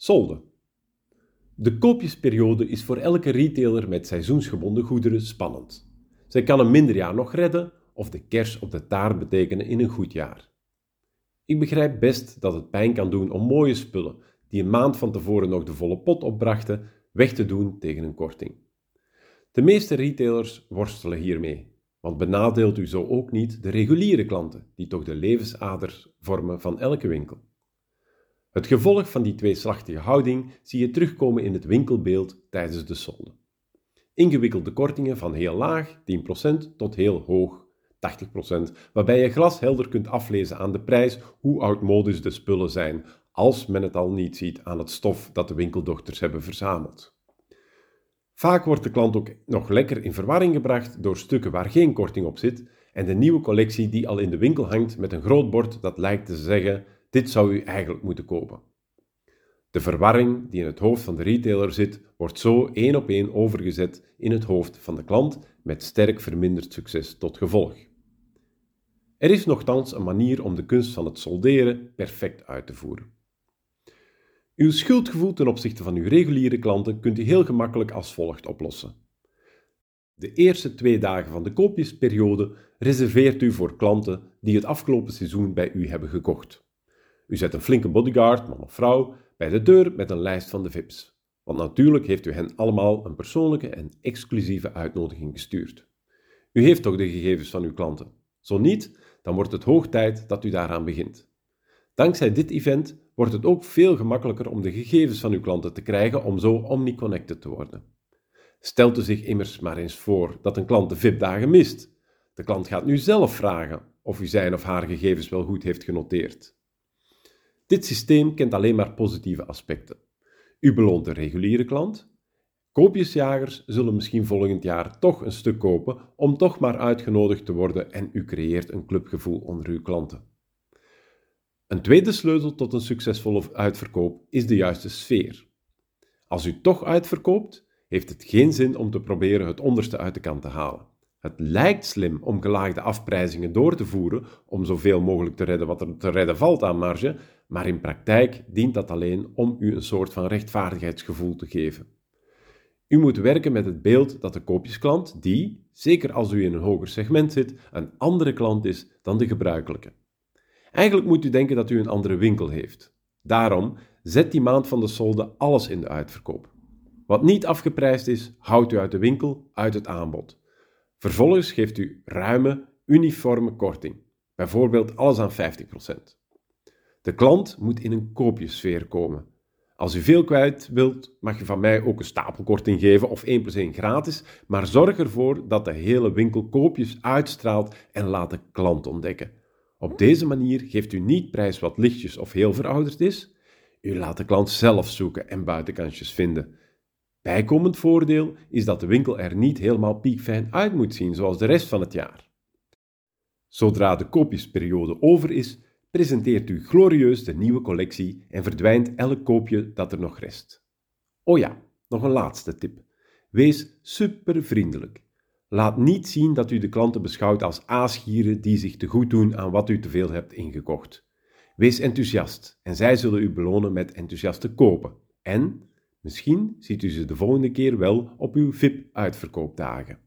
Solde. De koopjesperiode is voor elke retailer met seizoensgebonden goederen spannend. Zij kan een minder jaar nog redden of de kers op de taart betekenen in een goed jaar. Ik begrijp best dat het pijn kan doen om mooie spullen, die een maand van tevoren nog de volle pot opbrachten, weg te doen tegen een korting. De meeste retailers worstelen hiermee, want benadeelt u zo ook niet de reguliere klanten, die toch de levensader vormen van elke winkel. Het gevolg van die tweeslachtige houding zie je terugkomen in het winkelbeeld tijdens de solde. Ingewikkelde kortingen van heel laag, 10%, tot heel hoog, 80%, waarbij je glashelder kunt aflezen aan de prijs hoe oudmodisch de spullen zijn, als men het al niet ziet aan het stof dat de winkeldochters hebben verzameld. Vaak wordt de klant ook nog lekker in verwarring gebracht door stukken waar geen korting op zit en de nieuwe collectie die al in de winkel hangt met een groot bord dat lijkt te zeggen: dit zou u eigenlijk moeten kopen. De verwarring die in het hoofd van de retailer zit, wordt zo één op één overgezet in het hoofd van de klant met sterk verminderd succes tot gevolg. Er is nogthans een manier om de kunst van het solderen perfect uit te voeren. Uw schuldgevoel ten opzichte van uw reguliere klanten kunt u heel gemakkelijk als volgt oplossen. De eerste twee dagen van de koopjesperiode reserveert u voor klanten die het afgelopen seizoen bij u hebben gekocht. U zet een flinke bodyguard, man of vrouw, bij de deur met een lijst van de VIP's. Want natuurlijk heeft u hen allemaal een persoonlijke en exclusieve uitnodiging gestuurd. U heeft toch de gegevens van uw klanten? Zo niet, dan wordt het hoog tijd dat u daaraan begint. Dankzij dit event wordt het ook veel gemakkelijker om de gegevens van uw klanten te krijgen om zo omniconnected te worden. Stelt u zich immers maar eens voor dat een klant de VIP-dagen mist. De klant gaat nu zelf vragen of u zijn of haar gegevens wel goed heeft genoteerd. Dit systeem kent alleen maar positieve aspecten. U beloont de reguliere klant. Koopjesjagers zullen misschien volgend jaar toch een stuk kopen om toch maar uitgenodigd te worden en u creëert een clubgevoel onder uw klanten. Een tweede sleutel tot een succesvolle uitverkoop is de juiste sfeer. Als u toch uitverkoopt, heeft het geen zin om te proberen het onderste uit de kant te halen. Het lijkt slim om gelaagde afprijzingen door te voeren om zoveel mogelijk te redden wat er te redden valt aan marge, maar in praktijk dient dat alleen om u een soort van rechtvaardigheidsgevoel te geven. U moet werken met het beeld dat de koopjesklant, die, zeker als u in een hoger segment zit, een andere klant is dan de gebruikelijke. Eigenlijk moet u denken dat u een andere winkel heeft. Daarom zet die maand van de solde alles in de uitverkoop. Wat niet afgeprijsd is, houdt u uit de winkel, uit het aanbod. Vervolgens geeft u ruime, uniforme korting, bijvoorbeeld alles aan 50%. De klant moet in een koopjesfeer komen. Als u veel kwijt wilt, mag je van mij ook een stapelkorting geven of 1 plus 1 gratis, maar zorg ervoor dat de hele winkel koopjes uitstraalt en laat de klant ontdekken. Op deze manier geeft u niet prijs wat lichtjes of heel verouderd is. U laat de klant zelf zoeken en buitenkantjes vinden. Bijkomend voordeel is dat de winkel er niet helemaal piekfijn uit moet zien zoals de rest van het jaar. Zodra de koopjesperiode over is, presenteert u glorieus de nieuwe collectie en verdwijnt elk koopje dat er nog rest. Oh ja, nog een laatste tip. Wees super vriendelijk. Laat niet zien dat u de klanten beschouwt als aasgieren die zich te goed doen aan wat u te veel hebt ingekocht. Wees enthousiast en zij zullen u belonen met enthousiaste kopen. En misschien ziet u ze de volgende keer wel op uw VIP-uitverkoopdagen.